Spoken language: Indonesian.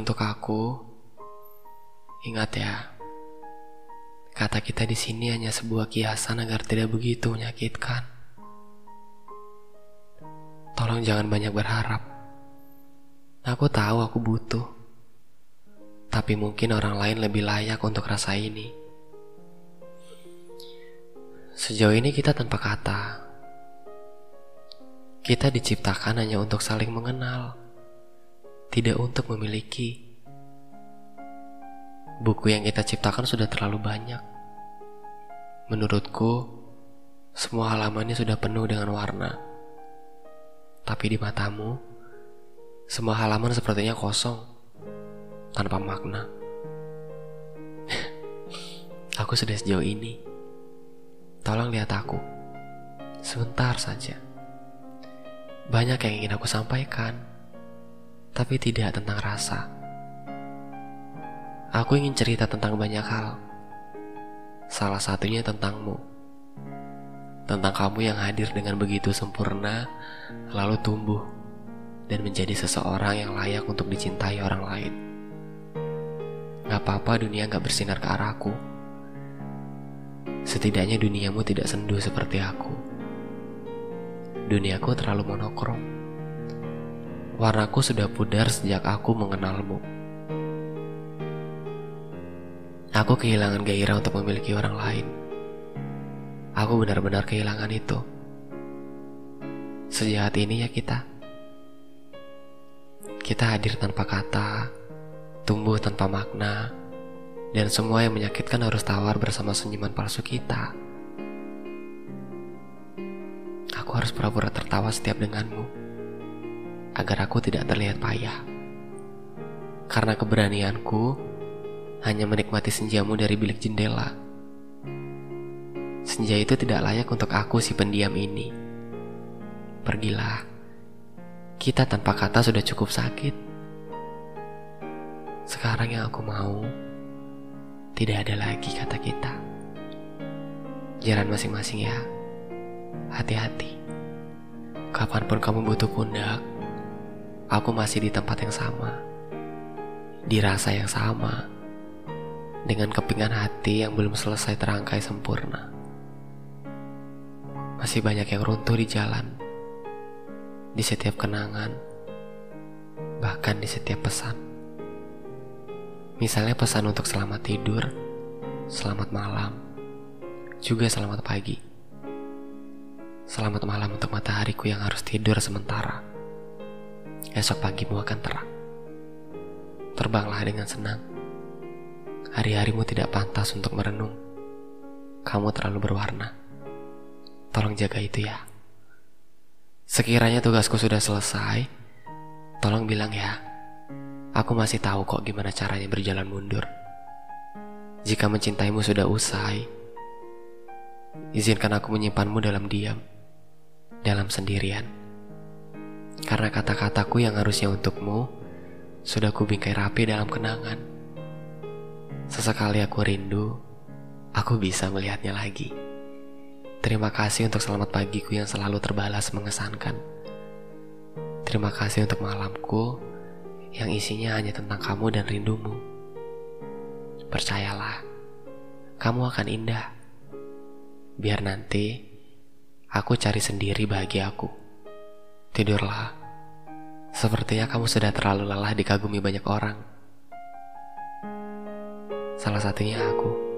Untuk aku, ingat ya, kata kita di sini hanya sebuah kiasan agar tidak begitu menyakitkan. Tolong jangan banyak berharap. Aku tahu aku butuh, tapi mungkin orang lain lebih layak untuk rasa ini. Sejauh ini kita tanpa kata. Kita diciptakan hanya untuk saling mengenal, tidak untuk memiliki. Buku yang kita ciptakan sudah terlalu banyak. Menurutku, semua halamannya sudah penuh dengan warna. Tapi di matamu, semua halaman sepertinya kosong, tanpa makna. aku sudah sejauh ini. Tolong lihat aku. Sebentar saja. Banyak yang ingin aku sampaikan, tapi tidak tentang rasa. Aku ingin cerita tentang banyak hal. Salah satunya tentangmu. Tentang kamu yang hadir dengan begitu sempurna, lalu tumbuh dan menjadi seseorang yang layak untuk dicintai orang lain. Gak apa-apa dunia gak bersinar ke arahku Setidaknya duniamu tidak sendu seperti aku. Duniaku terlalu monokrom. Warnaku sudah pudar sejak aku mengenalmu. Aku kehilangan gairah untuk memiliki orang lain. Aku benar-benar kehilangan itu. Sejahat ini ya kita. Kita hadir tanpa kata, tumbuh tanpa makna, dan semua yang menyakitkan harus tawar bersama senyuman palsu kita. Aku harus pura-pura tertawa setiap denganmu, agar aku tidak terlihat payah. Karena keberanianku hanya menikmati senjamu dari bilik jendela. Senja itu tidak layak untuk aku si pendiam ini. Pergilah, kita tanpa kata sudah cukup sakit. Sekarang yang aku mau tidak ada lagi kata kita. Jalan masing-masing ya. Hati-hati. Kapan pun kamu butuh pundak, aku masih di tempat yang sama. Di rasa yang sama. Dengan kepingan hati yang belum selesai terangkai sempurna. Masih banyak yang runtuh di jalan. Di setiap kenangan. Bahkan di setiap pesan. Misalnya pesan untuk selamat tidur, selamat malam, juga selamat pagi. Selamat malam untuk matahariku yang harus tidur sementara. Esok pagimu akan terang. Terbanglah dengan senang. Hari-harimu tidak pantas untuk merenung. Kamu terlalu berwarna. Tolong jaga itu ya. Sekiranya tugasku sudah selesai, tolong bilang ya Aku masih tahu kok gimana caranya berjalan mundur. Jika mencintaimu sudah usai, izinkan aku menyimpanmu dalam diam, dalam sendirian. Karena kata-kataku yang harusnya untukmu sudah kubingkai rapi dalam kenangan. Sesekali aku rindu, aku bisa melihatnya lagi. Terima kasih untuk selamat pagiku yang selalu terbalas mengesankan. Terima kasih untuk malamku yang isinya hanya tentang kamu dan rindumu. Percayalah, kamu akan indah. Biar nanti aku cari sendiri bahagia aku. Tidurlah. Sepertinya kamu sudah terlalu lelah dikagumi banyak orang. Salah satunya aku.